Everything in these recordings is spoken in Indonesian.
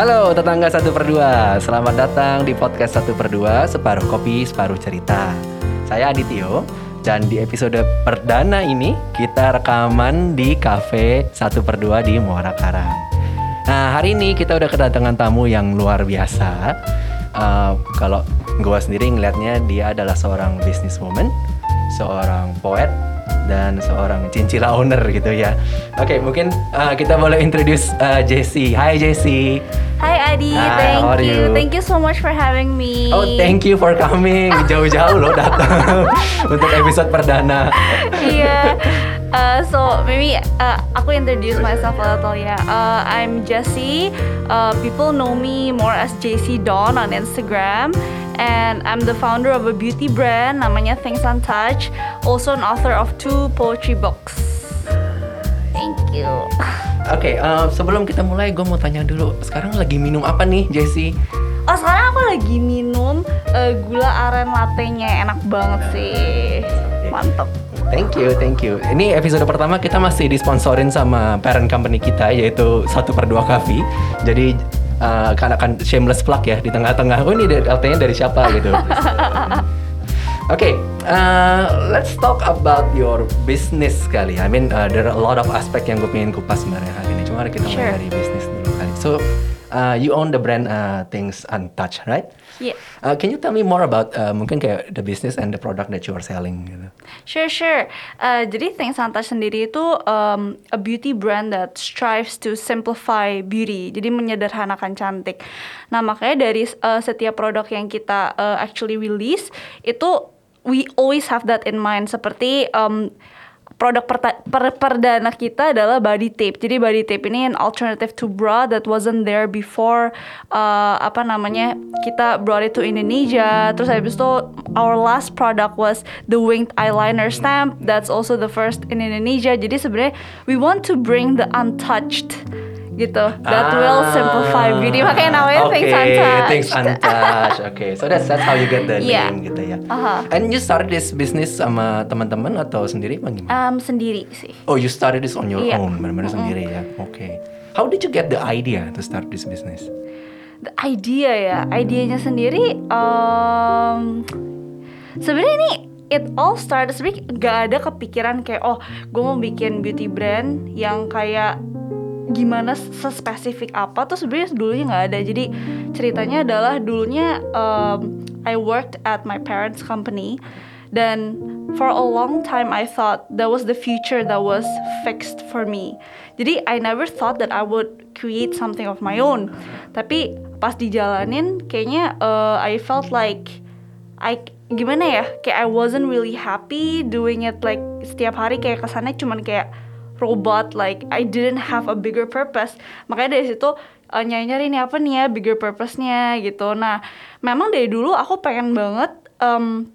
Halo tetangga satu per dua, selamat datang di podcast satu per dua, separuh kopi, separuh cerita. Saya Adityo, dan di episode perdana ini kita rekaman di cafe satu per dua di Muara Karang. Nah hari ini kita udah kedatangan tamu yang luar biasa. Uh, kalau gue sendiri ngelihatnya dia adalah seorang businesswoman, seorang poet, dan seorang cincila owner gitu ya. Oke, okay, mungkin uh, kita boleh introduce uh, Jessie. Hai Jessie. Hai Adi, Hi, thank you. you. Thank you so much for having me. Oh, thank you for coming. Jauh-jauh loh datang untuk episode perdana. Iya. yeah. Uh, so maybe uh, aku introduce myself a little ya. Uh, I'm Jessie. Uh, people know me more as JC Dawn on Instagram, and I'm the founder of a beauty brand namanya Things Untouched. Also an author of two poetry books. Thank you. Oke, okay, uh, sebelum kita mulai, gue mau tanya dulu. Sekarang lagi minum apa nih, Jessie? Oh sekarang aku lagi minum uh, gula aren latte-nya enak banget sih, mantep. Thank you, thank you. Ini episode pertama kita masih disponsorin sama parent company kita yaitu satu per dua Coffee. Jadi uh, kan akan shameless plug ya di tengah-tengah. Oh ini LT-nya dari siapa gitu. Oke, okay, uh, let's talk about your business kali. I mean, uh, there are a lot of aspek yang gue pengen kupas sebenarnya hari ini. Cuma kita mulai dari bisnis dulu kali. So, uh, you own the brand uh, Things Untouched, right? Yeah. Uh, can you tell me more about uh, mungkin kayak the business and the product that you are selling gitu? Sure, sure. Uh, jadi Things Untouched sendiri itu um, a beauty brand that strives to simplify beauty. Jadi menyederhanakan cantik. Nah makanya dari uh, setiap produk yang kita uh, actually release itu we always have that in mind. Seperti um, produk per perdana kita adalah body tape. Jadi body tape ini an alternative to bra that wasn't there before uh, apa namanya kita brought it to Indonesia. Terus habis itu our last product was the winged eyeliner stamp. That's also the first in Indonesia. Jadi sebenarnya we want to bring the untouched gitu. That ah, will simplify beauty. Makanya namanya okay, things untouched. Things untouched. okay, so that's that's how you get the yeah. name gitu ya. Uh-huh. And you started this business sama teman-teman atau sendiri bagaimana? Um, sendiri sih. Oh, you started this on your yeah. own, benar-benar mm-hmm. sendiri ya. Oke. Okay. How did you get the idea to start this business? The idea ya, idenya sendiri um, sebenarnya ini it all started sebenarnya gak ada kepikiran kayak oh gue mau bikin beauty brand yang kayak gimana sespesifik apa tuh sebenarnya dulunya nggak ada. Jadi ceritanya adalah dulunya um, I worked at my parents company. Dan for a long time I thought that was the future that was fixed for me. Jadi I never thought that I would create something of my own. Tapi pas dijalanin kayaknya uh, I felt like I gimana ya? Kayak I wasn't really happy doing it like setiap hari. Kayak kesannya cuman kayak robot like I didn't have a bigger purpose. Makanya dari situ uh, nyari-nyari ini apa nih ya bigger purpose-nya gitu. Nah memang dari dulu aku pengen banget um,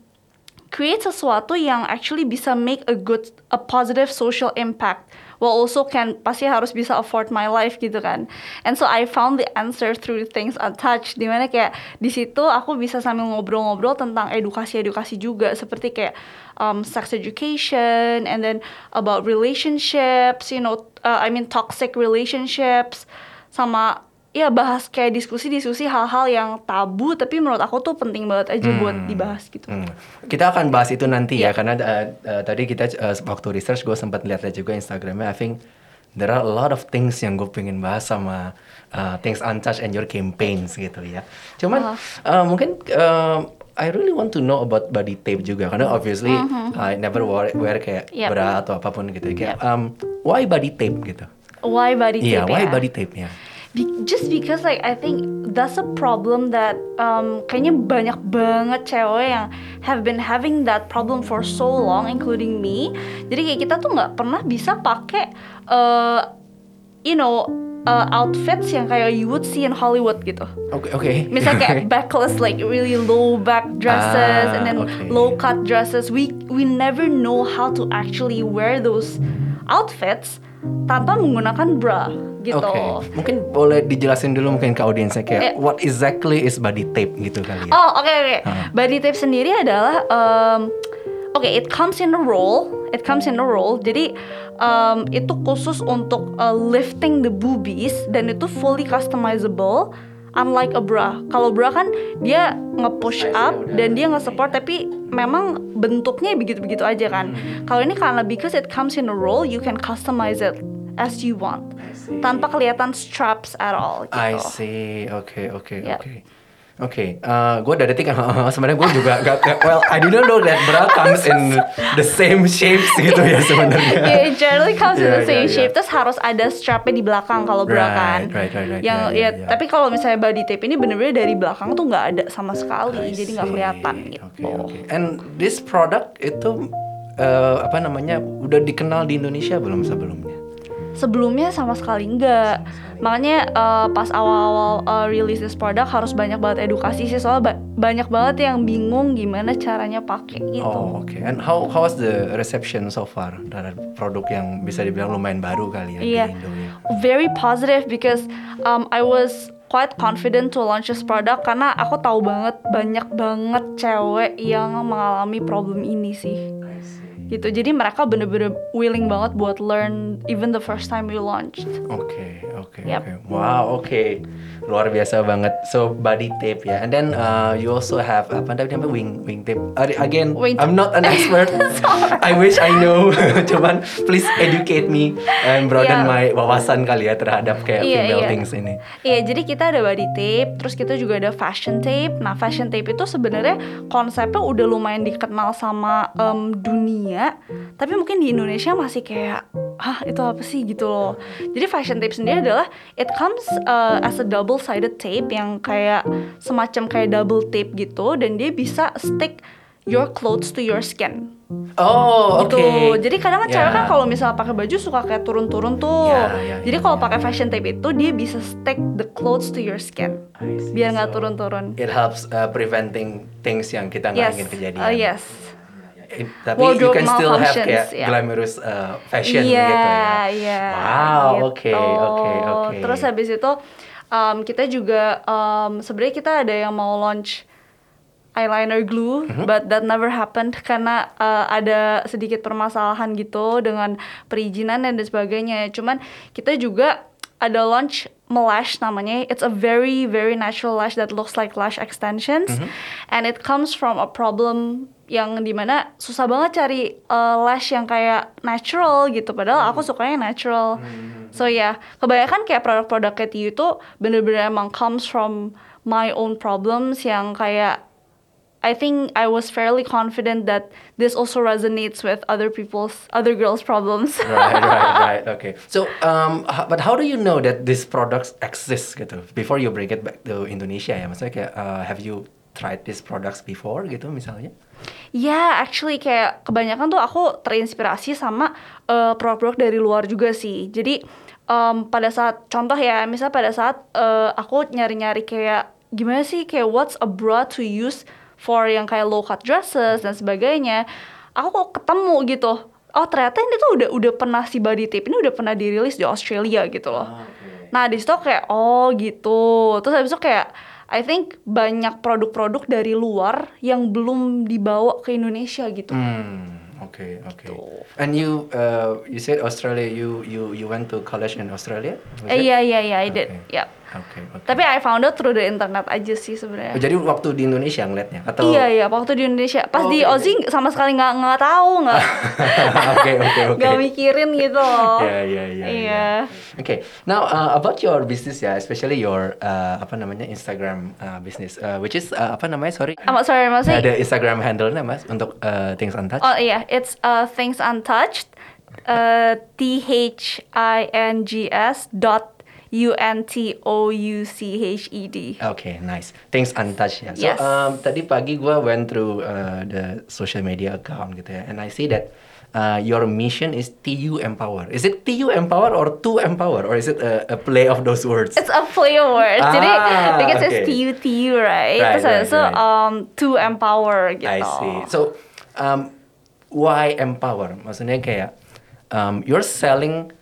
create sesuatu yang actually bisa make a good a positive social impact while also can pasti harus bisa afford my life gitu kan. And so I found the answer through things untouched di mana kayak di situ aku bisa sambil ngobrol-ngobrol tentang edukasi-edukasi juga. Seperti kayak um, sex education and then about relationships you know uh, I mean toxic relationships sama ya bahas kayak diskusi-diskusi hal-hal yang tabu tapi menurut aku tuh penting banget aja hmm. buat dibahas gitu. Hmm. Kita akan bahas itu nanti yeah. ya karena uh, uh, tadi kita uh, waktu research gue sempat lihat juga Instagramnya I think there are a lot of things yang gue pengen bahas sama uh, things untouched and your campaigns gitu ya. Cuman uh uh, mungkin uh, I really want to know about body tape juga karena obviously uh-huh. I never wear, wear kayak yep. bra atau apa pun gitu kayak yep. um, why body tape gitu. Why body iya, tape? Iya, why ya? body tape ya? Be just because like I think that's a problem that um, kayaknya banyak banget cewek yang have been having that problem for so long, including me. Jadi kayak kita tuh nggak pernah bisa pakai, uh, you know, uh, outfits yang kayak you would see in Hollywood gitu. Oke okay, oke. Okay. Misalnya kayak backless like really low back dresses ah, and then okay. low cut dresses. We we never know how to actually wear those outfits tanpa menggunakan bra gitu. Oke, okay. mungkin boleh dijelasin dulu mungkin ke audiensnya kayak yeah. what exactly is body tape gitu kali ya? Oh oke okay, oke. Okay. Body tape sendiri adalah um, Oke, it comes in a roll. It comes in a roll. Jadi um, itu khusus untuk uh, lifting the boobies dan itu fully customizable. Unlike a bra, kalau bra kan dia nge-push up dan dia nge-support tapi memang bentuknya begitu-begitu aja kan. Hmm. Kalau ini karena because it comes in a roll, you can customize it as you want tanpa kelihatan straps at all. Gitu. I see. Oke, oke, Yep. oke. Oke, eh, gue dari detik sebenarnya gue juga gak, gak- well I didn't know that bra comes in the same shapes gitu ya sebenarnya. Yeah, it generally comes in Yeah, the same yeah, yeah. shape. Terus harus ada strapnya di belakang kalau bra Right, kan. right, right, right. Yang Yeah, ya, yeah, yeah. tapi kalau misalnya body tape ini bener-bener dari belakang tuh nggak ada sama sekali, I jadi nggak kelihatan gitu. Oke, oke. And this product itu eh, apa namanya udah dikenal di Indonesia belum sebelumnya? Sebelumnya sama sekali enggak. Makanya uh, pas awal-awal uh, release this product harus banyak banget edukasi sih soalnya ba- banyak banget yang bingung gimana caranya pakai gitu. Oh, oke. And how how was the reception so far terhadap produk yang bisa dibilang lumayan baru kali ya Iya. di Indo ya? Very positive because um, I was quite confident to launch this product karena aku tahu banget banyak banget cewek yang mengalami problem ini sih. Gitu. Jadi mereka bener-bener willing banget buat learn even the first time we launched. Oke, oke, Yep. oke. Wow, oke. Luar biasa banget. So body tape ya. And then uh, you also have apa tadi namanya wing wing tape. Uh, again, Wing I'm not an expert. I wish I know. Cuman please educate me and broaden Yeah. my wawasan kali ya terhadap kayak Iya, female iya. things ini. Iya, jadi kita ada body tape, terus kita juga ada fashion tape. Nah, fashion tape itu sebenarnya konsepnya udah lumayan dikenal sama em, dunia, tapi mungkin di Indonesia masih kayak, ah itu apa sih gitu loh. Jadi fashion tape sendiri adalah it comes uh, as a double sided tape yang kayak semacam kayak double tape gitu, dan dia bisa stick your clothes to your skin. Oh, oke. gitu. Jadi kadang kan cewek kan kalau misalnya pakai baju suka kayak turun-turun tuh. Ya, ya, Jadi kalau ya. pakai fashion tape itu dia bisa stick the clothes to your skin. Biar nggak So, turun-turun. It helps uh, preventing things yang kita nggak Yes. ingin kejadian. Uh, yes. It- tapi you can still have kayak ya. glamorous uh, fashion Iya, gitu ya. iya. Wow, oke, gitu. oke, oke. Terus habis itu um, kita juga um, sebenarnya kita ada yang mau launch eyeliner glue, Mhm. but that never happened karena uh, ada sedikit permasalahan gitu dengan perizinan dan sebagainya. Cuman kita juga ada launch melash namanya. It's a very very natural lash that looks like lash extensions, Mhm. and it comes from a problem yang di mana susah banget cari uh, lash yang kayak natural gitu. Padahal aku sukanya natural. So ya, yeah, kebanyakan kayak produk-produk kayak itu bener-bener emang comes from my own problems yang kayak I think I was fairly confident that this also resonates with other people's other girls' problems. right, right, right. Okay. So, um, but how do you know that these products exist gitu before you bring it back to Indonesia ya? Maksudnya kayak uh, have you tried these products before gitu misalnya? Ya, actually kayak kebanyakan tuh aku terinspirasi sama uh, produk-produk dari luar juga sih. Jadi um, pada saat contoh ya, misal pada saat uh, aku nyari-nyari kayak gimana sih kayak what's a bra to use for yang kayak low cut dresses dan sebagainya, aku kok ketemu gitu. Oh ternyata ini tuh udah udah pernah si body tape ini udah pernah dirilis di Australia gitu loh. Nah di situ kayak oh gitu. Terus habis itu kayak I think banyak produk-produk dari luar yang belum dibawa ke Indonesia gitu. Hmm. Okay, okay. Gitu. And you, uh, you said Australia. You, you, you went to college in Australia? Eh? Iya iya iya I did. Okay. Ya. Okay, okay. Tapi I found out through the internet aja sih Oh, sebenarnya. jadi waktu di Indonesia ngeliatnya atau? Iya iya waktu di Indonesia. Pas Oh, di oke, Aussie sama sekali nggak nggak tahu nggak Oke, oke, oke. nggak mikirin gitu loh. Yeah, yeah, yeah. Iya. Okay, now uh, about your business ya, especially your uh, apa namanya Instagram uh, business, uh, which is uh, apa namanya? Sorry. Ah, sorry maksudnya. Ada Instagram handle-nya mas untuk uh, Things Untouched. Oh iya, it's uh, things untouched. Uh, T H I N G S dot U N T O U C H E D. Okay, nice. Thanks Untouched Yeah. So Yes. um, tadi pagi gue went through uh, the social media account gitu ya, and I see that uh, your mission is TU Empower. Is it TU Empower or To Empower, or is it a, a play of those words? It's a play of words. Jadi Ah, because it's okay. T U T U right. Right, Terus right, itu right. um, to empower gitu. I see. So, um, why empower? Maksudnya kayak um, you're selling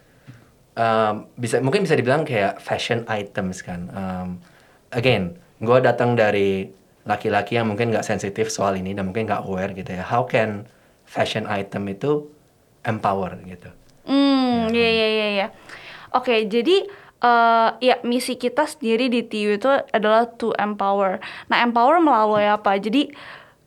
um, bisa mungkin bisa dibilang kayak fashion items kan. Um, again, gue datang dari laki-laki yang mungkin nggak sensitif soal ini dan mungkin nggak aware gitu ya. How can fashion item itu empower gitu. Hmm, iya iya iya iya. Oke, jadi eh ya misi kita sendiri di TU itu adalah to empower. Nah, empower melalui apa? Jadi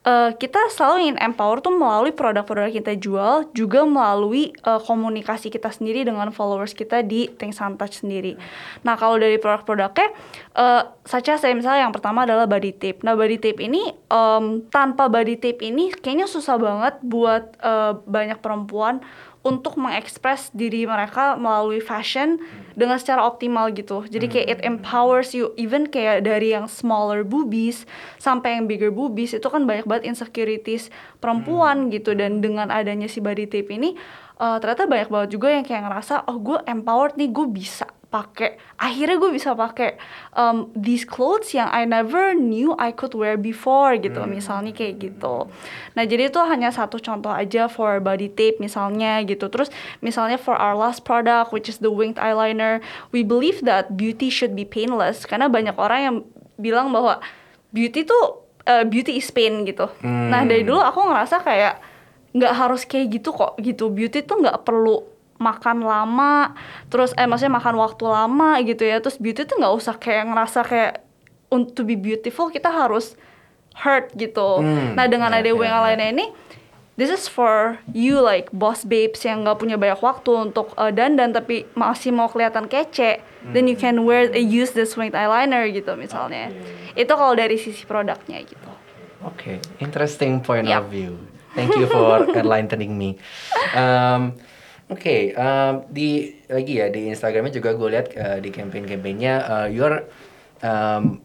eh, kita selalu ingin empower tuh melalui produk-produk kita jual, juga melalui eh, komunikasi kita sendiri dengan followers kita di Think and Touch sendiri. Nah, kalau dari produk-produknya, eh saja saya misalnya yang pertama adalah body tape. Nah, body tape ini em, tanpa body tape ini kayaknya susah banget buat eh, banyak perempuan untuk mengekspres diri mereka melalui fashion dengan secara optimal gitu. Jadi kayak it empowers you even kayak dari yang smaller boobies sampai yang bigger boobies itu kan banyak banget insecurities perempuan gitu. Dan dengan adanya si body tape ini eh, ternyata banyak banget juga yang kayak ngerasa oh gue empowered nih gue bisa pakai akhirnya gue bisa pakai um, these clothes yang I never knew I could wear before gitu misalnya kayak gitu. Nah jadi itu hanya satu contoh aja for body tape misalnya gitu. Terus misalnya for our last product which is the winged eyeliner we believe that beauty should be painless. Karena banyak orang yang bilang bahwa beauty tuh uh, beauty is pain gitu. Nah dari dulu aku ngerasa kayak nggak harus kayak gitu kok gitu. Beauty tuh nggak perlu makan lama terus eh maksudnya makan waktu lama gitu ya terus beauty tuh nggak usah kayak ngerasa kayak untuk be beautiful kita harus hurt gitu Hmm, nah dengan ya, ada ya, wing ya. eyeliner ini this is for you like boss babes yang nggak punya banyak waktu untuk uh, dandan tapi masih mau kelihatan kece then you can wear uh, use this winged eyeliner gitu misalnya itu kalau dari sisi produknya gitu Oke, interesting point Yep. of view. Thank you for enlightening me. Um, Oke, um, di lagi ya di Instagramnya juga gue lihat uh, di campaign-campaignnya uh, you're um,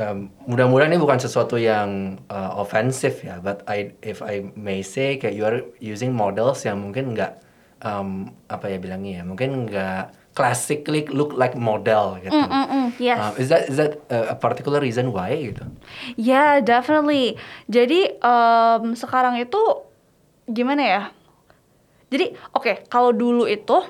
um, mudah-mudahan ini bukan sesuatu yang uh, offensive ya, but I if I may say kayak you're using models yang mungkin nggak um, apa ya bilangnya ya, mungkin nggak classically look like model gitu. Mm, mm, mm, yes. Um, is that is that uh, a particular reason why gitu? Ya, definitely. Jadi em, sekarang itu gimana ya? Jadi oke, kalau dulu itu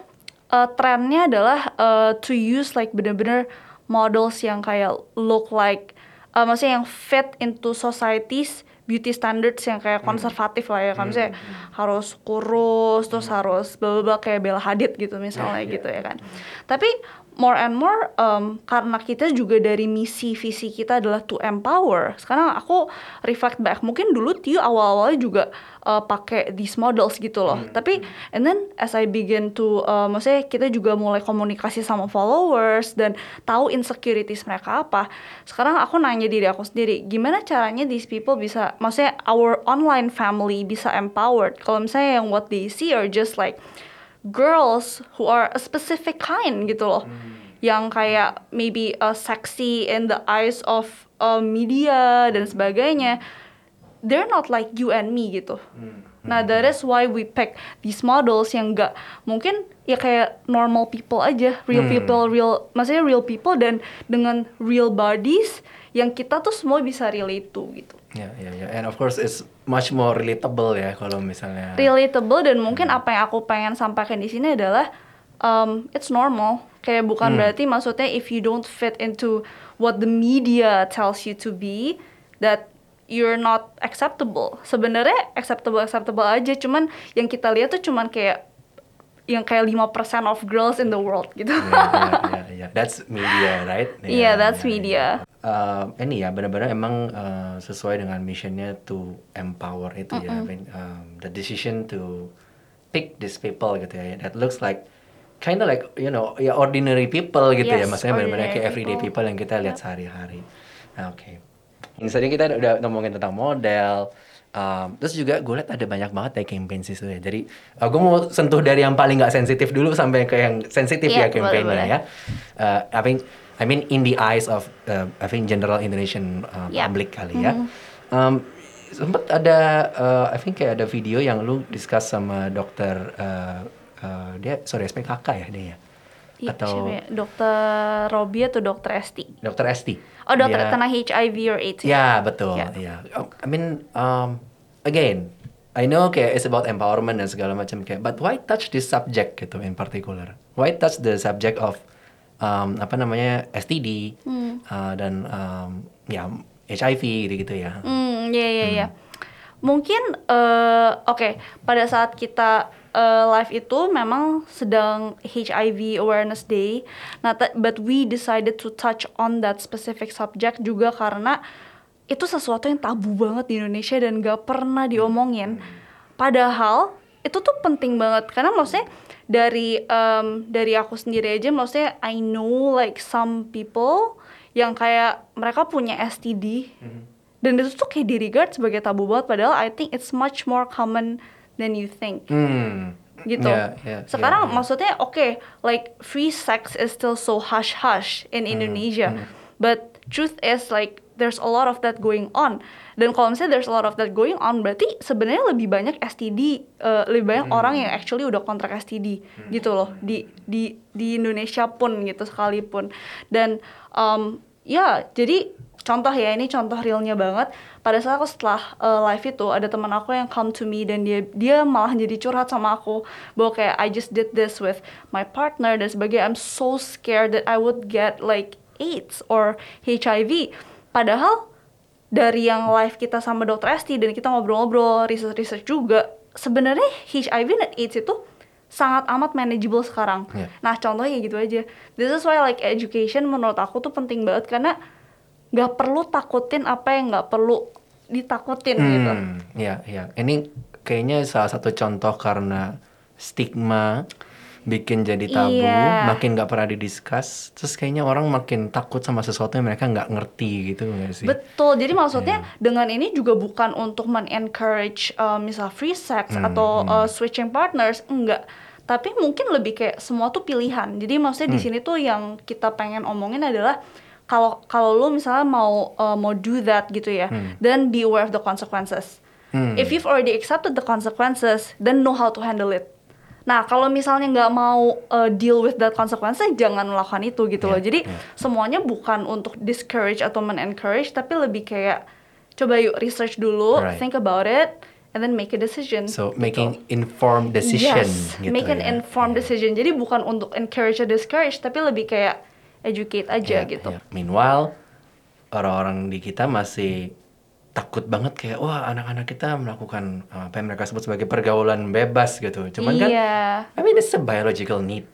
eh, trennya adalah eh, to use like bener-bener models yang kayak look like, eh, maksudnya yang fit into societies beauty standards yang kayak konservatif lah ya, kan. Misalnya harus kurus, terus harus bla bla bla kayak Bella Hadid gitu misalnya gitu ya kan. Tapi more and more um, karena kita juga dari misi visi kita adalah to empower. Sekarang aku reflect back, mungkin dulu Tio awal-awalnya juga uh, pakai these models gitu loh. Tapi and then as I begin to uh, maksudnya kita juga mulai komunikasi sama followers dan tahu insecurities mereka apa. Sekarang aku nanya diri aku sendiri, gimana caranya these people bisa maksudnya our online family bisa empowered. Kalau misalnya yang what they see are just like girls who are a specific kind gitu loh. Yang kayak maybe uh, sexy in the eyes of uh, media dan sebagainya they're not like you and me gitu. Nah that is why we pick these models yang enggak mungkin ya kayak normal people aja real Hmm. people real maksudnya real people dan dengan real bodies yang kita tuh semua bisa relate to gitu. Ya, ya, ya. And of course it's much more relatable ya kalau misalnya. relatable dan mungkin apa yang aku pengen sampaikan di sini adalah um, it's normal. Kayak bukan berarti maksudnya if you don't fit into what the media tells you to be that you're not acceptable. Sebenarnya acceptable acceptable aja cuman yang kita lihat tuh cuman kayak yang kayak 5% of girls in the world gitu Ya, ya, ya, ya. That's media, right? Iya, Ya, that's ya, media. ya. Uh, ini ya benar-benar emang uh, sesuai dengan missionnya to empower itu ya. I mean, um, the decision to pick these people gitu ya. That looks like kind of like you know ya ordinary people gitu ya. Yes, Maksudnya benar-benar kayak everyday people. people yang kita lihat sehari-hari. Nah, oke. Ini tadi kita udah ngomongin tentang model. Um, terus juga gue liat ada banyak banget ya campaign sih ya. Jadi uh, gue mau sentuh dari yang paling nggak sensitif dulu sampai ke yang sensitif Iya, ya campaignnya ya. Uh, I think I mean in the eyes of uh, I think general Indonesian uh, Yep. public kali ya. Um, sempet ada uh, I think kayak ada video yang lu discuss sama dokter uh, uh, dia sorry SPKK ya dia ya. Iya, Atau siapa ya? dokter Robi atau dokter Esti dokter Esti. oh dokter Dia- tentang HIV or AIDS ya Ya betul, Ya. ya. Oh, I mean, um, again, I know kayak it's about empowerment dan segala macam kayak, but why touch this subject gitu in particular? Why touch the subject of um, apa namanya STD uh, dan um, ya HIV gitu-gitu ya? Hmm, iya iya iya. Mungkin eh, oke pada saat kita eh, live itu memang sedang HIV Awareness Day. Nah, but we decided to touch on that specific subject juga karena itu sesuatu yang tabu banget di Indonesia dan gak pernah diomongin. Padahal itu tuh penting banget karena maksudnya dari em, dari aku sendiri aja maksudnya I know like some people yang kayak mereka punya STD dan itu tuh kayak di regard sebagai tabu banget padahal I think it's much more common than you think Hmm. gitu. Ya, ya, Sekarang ya. maksudnya oke, like free sex is still so hush hush in Hmm, Indonesia, but truth is like there's a lot of that going on. Dan kalau misalnya there's a lot of that going on, berarti sebenarnya lebih banyak STD, eh, lebih banyak Hmm. orang yang actually udah kontrak STD gitu loh di di di Indonesia pun gitu sekalipun. Dan um, ya jadi contoh ya ini contoh realnya banget pada saat aku setelah uh, live itu ada teman aku yang come to me dan dia dia malah jadi curhat sama aku bahwa kayak I just did this with my partner dan sebagainya I'm so scared that I would get like AIDS or HIV padahal dari yang live kita sama dokter Esti dan kita ngobrol-ngobrol research-research juga sebenarnya HIV dan AIDS itu sangat amat manageable sekarang. Iya. Nah contohnya gitu aja. This is why like education menurut aku tuh penting banget karena nggak perlu takutin apa yang nggak perlu ditakutin gitu. Hmm, ya, ya. Ini kayaknya salah satu contoh karena stigma bikin jadi tabu, Iya. makin nggak pernah didiskus, terus kayaknya orang makin takut sama sesuatu yang mereka nggak ngerti gitu nggak sih? Betul. Jadi maksudnya Iya. dengan ini juga bukan untuk men-encourage uh, misal free sex Hmm, atau uh, switching partners, enggak. Tapi mungkin lebih kayak semua tuh pilihan. Jadi maksudnya Hmm. di sini tuh yang kita pengen omongin adalah kalau kalau lu misalnya mau uh, mau do that gitu ya, then be aware of the consequences. Hmm. If you've already accepted the consequences, then know how to handle it. Nah, kalau misalnya nggak mau uh, deal with that consequences, jangan melakukan itu gitu loh. Yeah, Jadi yeah. semuanya bukan untuk discourage atau men-encourage, tapi lebih kayak coba yuk research dulu, Right. think about it, and then make a decision. So gitu. making informed decision yes, gitu make an ya. informed decision. Jadi bukan untuk encourage or discourage, tapi lebih kayak educate aja Ya, gitu. ya. Meanwhile, orang-orang di kita masih takut banget kayak wah anak-anak kita melakukan uh, apa yang mereka sebut sebagai pergaulan bebas gitu. Cuman kan Iya. I mean it's a biological need.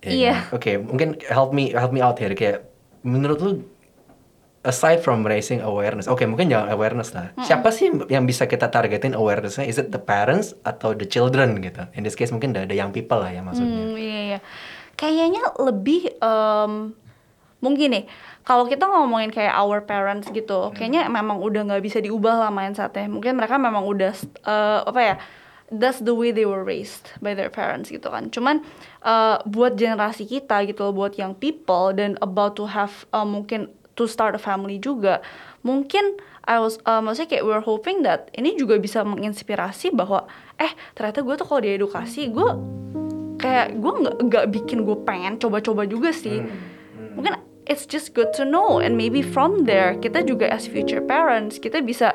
Ya Iya. kan? Oke, mungkin help me help me out here kayak menurut lu aside from raising awareness, oke mungkin jangan awareness lah. Siapa sih yang bisa kita targetin awarenessnya? Is it the parents atau the children gitu? In this case mungkin the, the young people lah ya maksudnya. Hmm, iya, iya. Kayaknya lebih em, mungkin nih kalau kita ngomongin kayak our parents gitu, kayaknya memang udah nggak bisa diubah lah mindsetnya. Mungkin mereka memang udah eh, apa ya? That's the way they were raised by their parents gitu kan. Cuman eh, buat generasi kita gitu, loh, buat young people dan about to have eh, mungkin to start a family juga, mungkin I was eh, maksudnya kayak we're hoping that ini juga bisa menginspirasi bahwa eh ternyata gue tuh kalau diedukasi gue kayak gue nggak nggak bikin gue pengen coba-coba juga sih. Mungkin it's just good to know and maybe from there kita juga as future parents kita bisa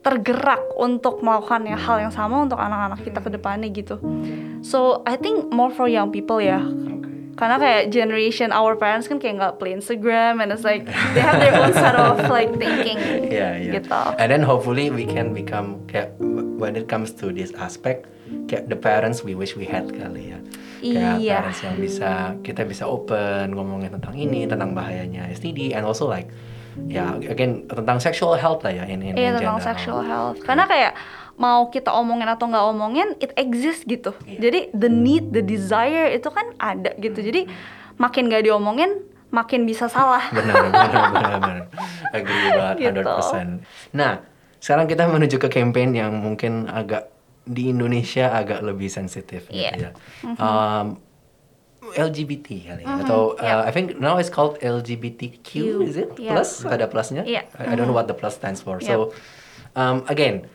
tergerak untuk melakukan yang hal yang sama untuk anak-anak kita ke depannya gitu. So I think more for young people ya. Karena kayak generation our parents kan kayak nggak play Instagram and it's like they have their own set of like thinking Yeah, yeah. gitu. And then hopefully we can become kayak when it comes to this aspect kayak the parents we wish we had kali ya. Kayak Iya. parents yang bisa kita bisa open ngomongin tentang ini, tentang bahayanya STD and also like ya again tentang sexual health lah ya in, in, Iya in tentang general. sexual health. Karena kayak mau kita omongin atau nggak omongin, it exists gitu. Iya. Jadi the need, the desire itu kan ada gitu. Jadi makin nggak diomongin, makin bisa salah. benar benar benar benar agree banget Gitu. 100% nah sekarang kita menuju ke campaign yang mungkin agak di Indonesia agak lebih sensitif gitu Iya. ya Um, LGBT kali ya atau uh, I think now it's called LGBTQ Q, is it yeah. plus ada plusnya Iya. I, I don't know what the plus stands for Yep. so um, again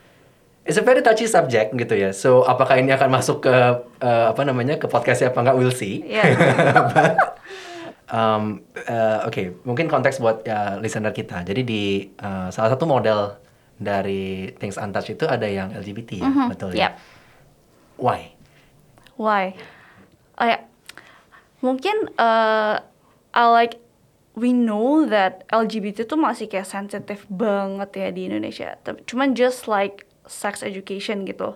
It's a very touchy subject gitu ya. So apakah ini akan masuk ke uh, apa namanya ke podcastnya apa enggak? We'll see. But, um, uh, Oke, mungkin konteks buat uh, listener kita. Jadi di uh, salah satu model dari Things Untouched itu ada yang LGBT ya, betul ya? Yep. Why? Why? Oh ya, mungkin uh, I like we know that LGBT tuh masih kayak sensitif banget ya di Indonesia. Cuman just like sex education gitu.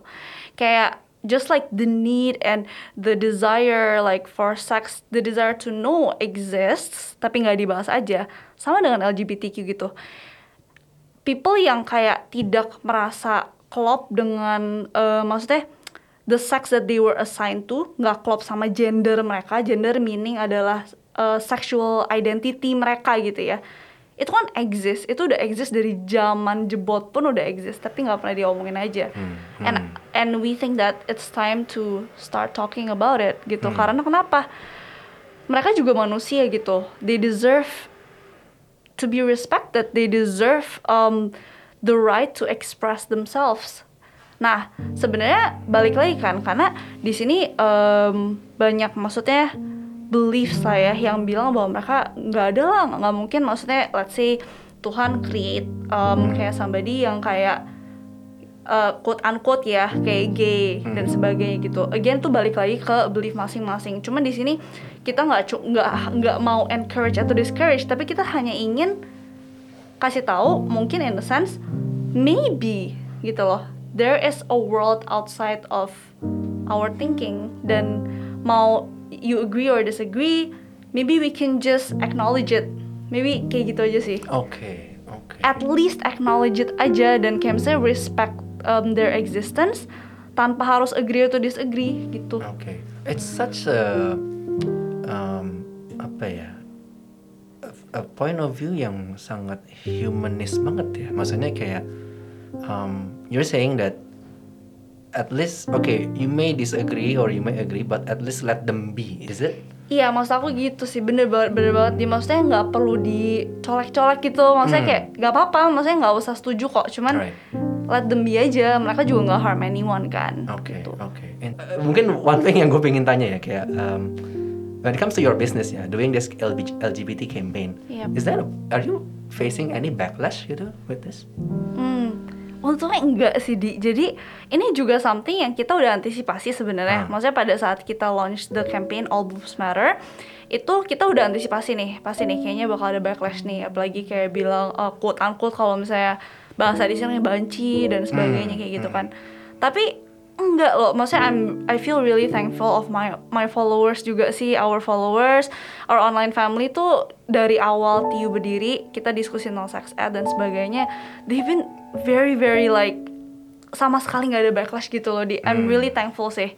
Kayak just like the need and the desire like for sex, the desire to know exists, tapi nggak dibahas aja. Sama dengan LGBTQ gitu. People yang kayak tidak merasa klop dengan eh, maksudnya the sex that they were assigned to nggak klop sama gender mereka. Gender meaning adalah uh, sexual identity mereka gitu ya. Itu kan exist, itu udah exist dari zaman jebot pun udah exist, tapi nggak pernah diomongin aja. And and we think that it's time to start talking about it gitu. Karena kenapa? Mereka juga manusia gitu. They deserve to be respected. They deserve um, the right to express themselves. Nah, sebenarnya balik lagi kan, karena di sini em, banyak maksudnya beliefs saya yang bilang bahwa mereka nggak ada lah, nggak mungkin maksudnya let's say Tuhan create em, kayak somebody yang kayak eh, quote unquote ya kayak gay dan sebagainya gitu. Again tuh balik lagi ke belief masing-masing. Cuman di sini kita nggak nggak nggak mau encourage atau discourage, tapi kita hanya ingin kasih tahu mungkin in a sense maybe gitu loh there is a world outside of our thinking dan mau you agree or disagree maybe we can just acknowledge it maybe kayak gitu aja sih Oke, oke. at least acknowledge it aja dan kayak misalnya respect um, their existence tanpa harus agree atau disagree gitu Oke, it's such a um, apa ya a, a point of view yang sangat humanis banget ya. Maksudnya kayak um, you're saying that at least okay you may disagree or you may agree but at least let them be is it? Iya, maksud aku gitu sih, bener banget, bener banget. Di maksudnya nggak perlu dicolek-colek gitu. Maksudnya Hmm. kayak nggak apa-apa, maksudnya nggak usah setuju kok. Cuman Right. Let them be aja. Mereka juga nggak harm anyone kan. Oke, Gitu. oke. And, uh, mungkin one thing yang gue pengen tanya ya kayak um, when it comes to your business ya, doing this LGBT campaign, Yep. is that are you facing any backlash gitu with this? Hmm, untungnya enggak sih di. Jadi ini juga something yang kita udah antisipasi sebenarnya. Ah. Maksudnya pada saat kita launch the campaign All Boobs Matter, itu kita udah antisipasi nih, pasti nih kayaknya bakal ada backlash nih. Apalagi kayak bilang uh, quote unquote kalau misalnya bahasa di sini banci dan sebagainya kayak gitu kan. Tapi enggak loh, maksudnya I'm I feel really thankful of my my followers juga sih, our followers, our online family tuh dari awal Tiu berdiri kita diskusi tentang sex ed dan sebagainya, they've been very very like sama sekali nggak ada backlash gitu loh di I'm really thankful sih.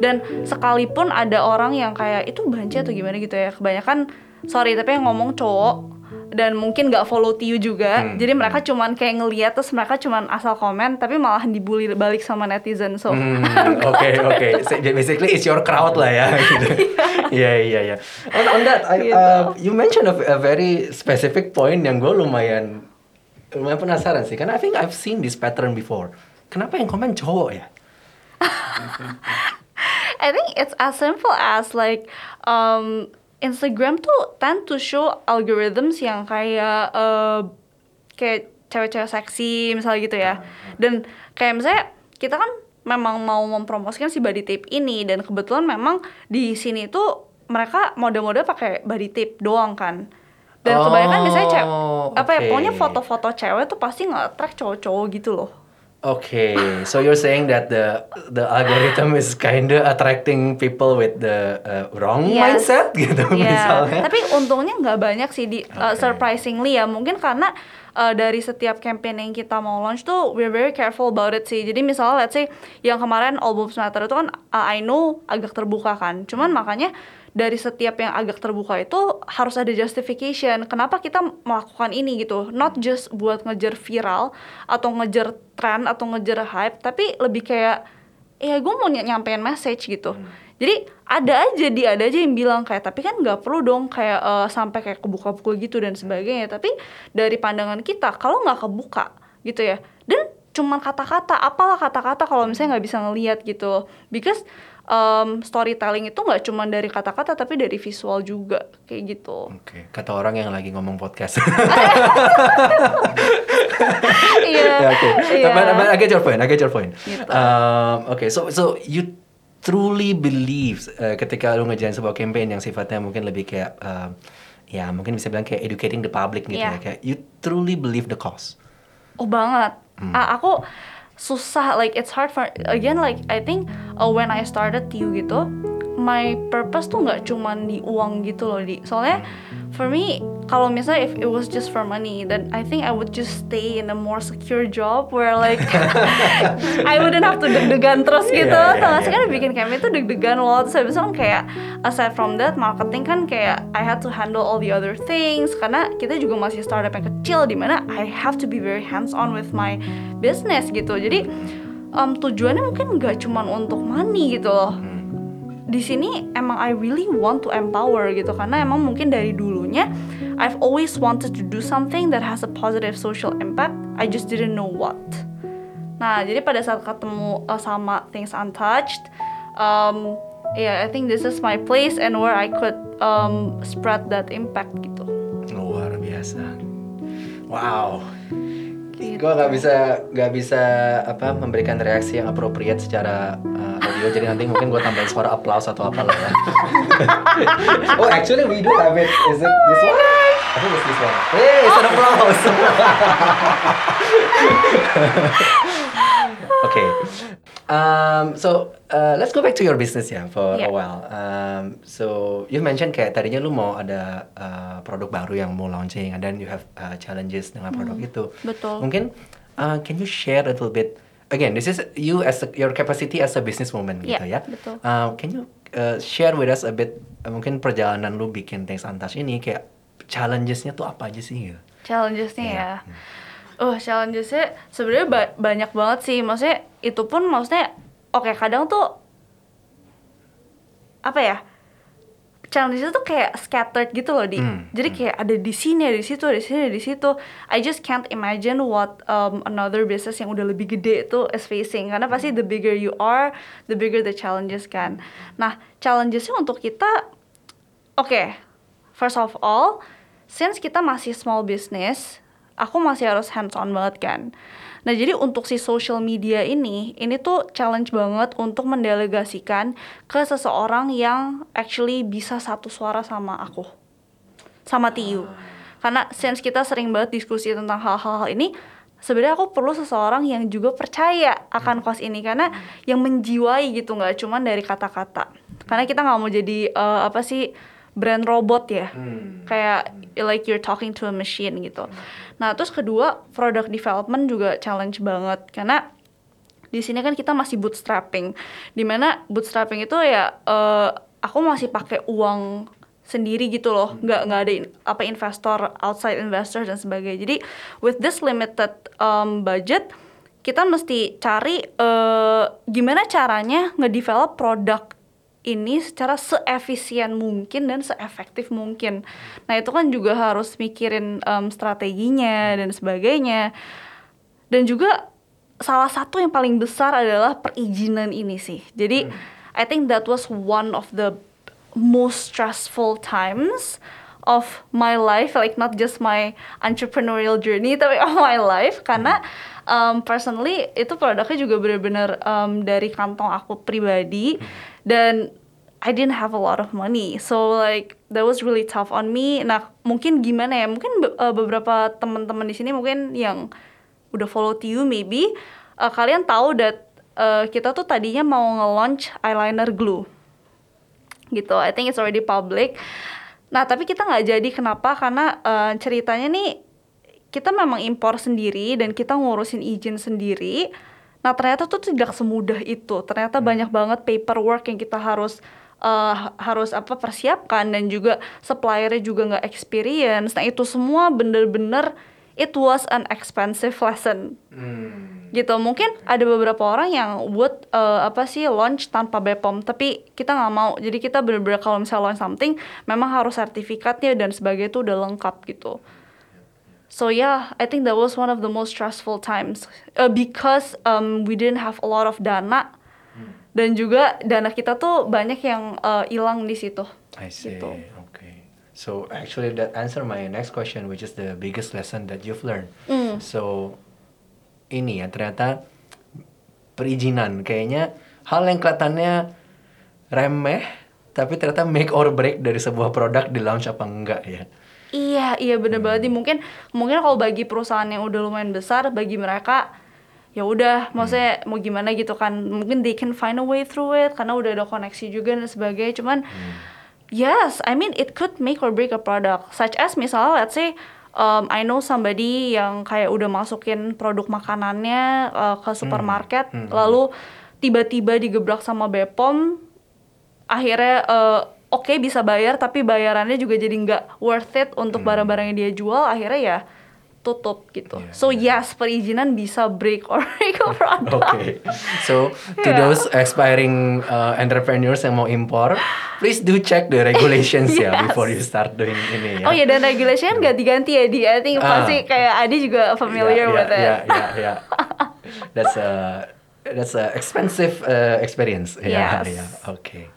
Dan sekalipun ada orang yang kayak itu banci atau gimana? gitu ya kebanyakan sorry tapi yang ngomong cowok dan mungkin nggak follow Tiu juga Hmm. jadi mereka cuman kayak ngeliat terus mereka cuman asal komen tapi malah dibully balik sama netizen so Hmm, Oke oke. So, Basically it's your crowd lah ya. gitu. Iya iya iya. On, on that, I, Gitu. uh, you mentioned a, a very specific point yang gue lumayan lumayan penasaran sih. Karena I think I've seen this pattern before. Kenapa yang komen cowok ya? I think it's as simple as like um, Instagram tuh tend to show algorithms yang kayak uh, kayak cewek-cewek seksi misalnya gitu ya. Dan kayak misalnya kita kan memang mau mempromosikan si body tape ini dan kebetulan memang di sini tuh mereka mode-mode pakai body tape doang kan. Dan kebanyakan biasanya cewek Oh, apa ya pokoknya foto-foto cewek tuh pasti nge-track cowok-cowok gitu loh. Okay, so you're saying that the the algorithm is kinda attracting people with the uh, wrong Yes. mindset gitu Iya, misalnya. Tapi untungnya nggak banyak sih di uh, Oke. surprisingly ya. Mungkin karena uh, dari setiap campaign yang kita mau launch tuh we're very careful about it sih. Jadi misalnya let's say yang kemarin All Boobs Matter itu kan uh, I know agak terbuka kan. Cuman makanya dari setiap yang agak terbuka itu harus ada justification. Kenapa kita melakukan ini gitu? Not just buat ngejar viral atau ngejar tren atau ngejar hype tapi lebih kayak ya gue mau ny- nyampein message gitu. Jadi ada aja dia ada aja yang bilang kayak tapi kan nggak perlu dong kayak eh, sampai kayak kebuka-buka gitu dan sebagainya. Tapi dari pandangan kita kalau nggak kebuka gitu ya dan cuman kata-kata apalah kata-kata kalau misalnya nggak bisa ngelihat gitu. Because um, storytelling itu nggak cuman dari kata-kata tapi dari visual juga kayak gitu Oke, kata orang yang lagi ngomong podcast. iya Ya, Oke, iya. but, but I get your point. I get your point. Gitu. Um, Oke, so so you truly believe uh, ketika lu ngejalan sebuah campaign yang sifatnya mungkin lebih kayak um, ya mungkin bisa bilang kayak educating the public gitu Iya. ya kayak you truly believe the cause. Oh banget. Hmm. Aku susah like it's hard for again like I think uh, when I started Tiu gitu my purpose tuh nggak cuman di uang gitu loh di. Soalnya for me kalau misalnya if it was just for money then I think I would just stay in a more secure job where like I wouldn't have to deg-degan terus gitu. Iya, tau gak sih iya. kan bikin campaign tuh deg-degan loh. Terus habis itu kan kayak aside from that marketing kan kayak I had to handle all the other things karena kita juga masih startup yang kecil di mana I have to be very hands on with my business gitu. Jadi um, tujuannya mungkin nggak cuman untuk money gitu loh di sini emang I really want to empower gitu karena emang mungkin dari dulunya I've always wanted to do something that has a positive social impact I just didn't know what nah jadi pada saat ketemu uh, sama Things Untouched um, yeah I think this is my place and where I could um, spread that impact gitu Luar biasa. Wow. Gitu. Gue nggak bisa nggak bisa apa memberikan reaksi yang appropriate secara uh, audio jadi nanti mungkin gue tambahin suara applause atau apalah ya. oh actually we do have it. Is it this one? I think it's this one. Hey, it's an applause. okay. Um, so uh, let's go back to your business ya for Yeah. a while. Um, so you mentioned kayak tadinya lu mau ada uh, produk baru yang mau launching, and then you have uh, challenges dengan produk itu. betul. Mungkin uh, can you share a little bit? Again, this is you as a, your capacity as a businesswoman gitu Yeah, ya. betul. Uh, can you uh, share with us a bit? uh, mungkin perjalanan lu bikin Things Untouched ini kayak challengesnya tuh apa aja sih? gitu? challengesnya Iya. ya oh challengesnya sebenarnya ba- banyak banget sih. Maksudnya itu pun maksudnya oke kadang tuh apa ya challenges tuh kayak scattered gitu loh di. Hmm, jadi kayak ada di sini ada di situ ada di sini ada di situ. I just can't imagine what um, another business yang udah lebih gede itu is facing. Karena pasti the bigger you are the bigger the challenges kan. Nah challengesnya untuk kita Oke, first of all, since kita masih small business, aku masih harus hands on banget kan. Nah, jadi untuk si social media ini, ini tuh challenge banget untuk mendelegasikan ke seseorang yang actually bisa satu suara sama aku. Sama Tiu. Karena since kita sering banget diskusi tentang hal-hal ini, sebenarnya aku perlu seseorang yang juga percaya akan kos ini karena yang menjiwai gitu nggak cuman dari kata-kata. Karena kita nggak mau jadi eh, apa sih brand robot ya. Kayak like you're talking to a machine gitu. Nah terus kedua product development juga challenge banget. Karena di sini kan kita masih bootstrapping, di mana bootstrapping itu ya eh, aku masih pakai uang sendiri gitu loh, nggak nggak ada in- apa investor outside investor dan sebagainya. Jadi with this limited um, budget kita mesti cari eh, gimana caranya ngedevelop produk ini secara seefisien mungkin dan seefektif mungkin. Nah itu kan juga harus mikirin em, strateginya dan sebagainya. Dan juga salah satu yang paling besar adalah perizinan ini sih. Jadi I think that was one of the most stressful times of my life, like not just my entrepreneurial journey, tapi of my life. Karena um, personally itu produknya juga benar-benar um, dari kantong aku pribadi dan I didn't have a lot of money, so like that was really tough on me. Nah mungkin gimana ya? Mungkin be- uh, beberapa teman-teman di sini mungkin yang udah follow Tiu maybe uh, kalian tahu that uh, kita tuh tadinya mau nge-launch eyeliner glue gitu. I think it's already public. Nah tapi kita nggak jadi kenapa? Karena uh, ceritanya nih kita memang impor sendiri dan kita ngurusin izin sendiri. Nah ternyata tuh tidak semudah itu. Ternyata banyak banget paperwork yang kita harus uh, harus apa persiapkan dan juga suppliernya juga nggak experience. Nah itu semua bener-bener it was an expensive lesson. Gitu. Mungkin ada beberapa orang yang buat uh, apa sih launch tanpa BPOM tapi kita nggak mau. Jadi kita bener-bener kalau misalnya launch something memang harus sertifikatnya dan sebagainya itu udah lengkap gitu so yeah I think that was one of the most stressful times uh, because um, we didn't have a lot of dana dan juga dana kita tuh banyak yang uh, hilang di situ I see. Gitu. Okay. So actually that answer my next question which is the biggest lesson that you've learned. Mm. So ini ya ternyata perizinan kayaknya hal yang kelihatannya remeh tapi ternyata make or break dari sebuah produk di launch apa enggak ya. Iya, iya bener banget. Nih. Mungkin mungkin kalau bagi perusahaan yang udah lumayan besar, bagi mereka ya udah maksudnya mau gimana gitu kan. Mungkin they can find a way through it karena udah ada koneksi juga dan sebagainya. Cuman yes I mean it could make or break a product. Such as misalnya let's say um, I know somebody yang kayak udah masukin produk makanannya uh, ke supermarket lalu tiba-tiba digebrak sama Bepom akhirnya uh, oke bisa bayar tapi bayarannya juga jadi nggak worth it untuk barang-barang yang dia jual akhirnya ya tutup gitu. Iya, so yes perizinan bisa break or break a product. Oke, so to Yeah. those expiring uh, entrepreneurs yang mau impor, please do check the regulations ya Yes. before you start doing ini ya. Oh ya dan regulation ganti-ganti ya di. I think Ah. pasti kayak Adi juga familiar yeah, with yeah, it. Yeah, yeah, yeah. That's a that's a expensive uh, experience. Ya, Yes. ya. Oke.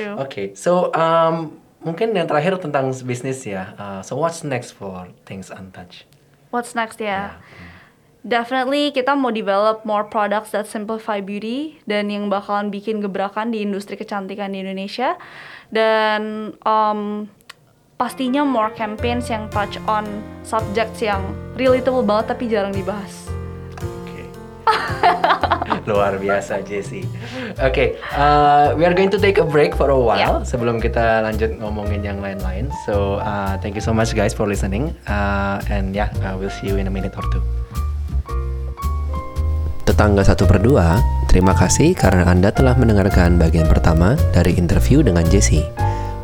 True. Oke, so um, mungkin yang terakhir tentang bisnis ya. Uh, so what's next for Things Untouched? What's next ya? Ya. Definitely kita mau develop more products that simplify beauty dan yang bakalan bikin gebrakan di industri kecantikan di Indonesia dan um, pastinya more campaigns yang touch on subjects yang relatable banget tapi jarang dibahas. Luar biasa Jessie. Oke, uh, we are going to take a break for a while sebelum kita lanjut ngomongin yang lain-lain. So uh, thank you so much guys for listening. Uh, and yeah, uh, we'll see you in a minute or two. Tetangga satu per dua, terima kasih karena Anda telah mendengarkan bagian pertama dari interview dengan Jessie.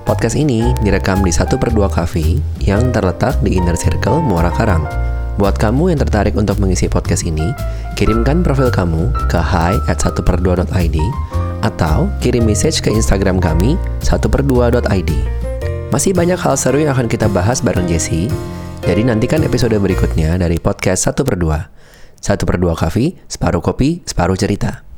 Podcast ini direkam di satu per dua Cafe yang terletak di Inner Circle Muara Karang. Buat kamu yang tertarik untuk mengisi podcast ini, kirimkan profil kamu ke hi at 1 per 2.id atau kirim message ke Instagram kami 1 per 2.id. Masih banyak hal seru yang akan kita bahas bareng Jessie, jadi nantikan episode berikutnya dari podcast 1 per 2. 1 per 2 Cafe, separuh kopi, separuh cerita.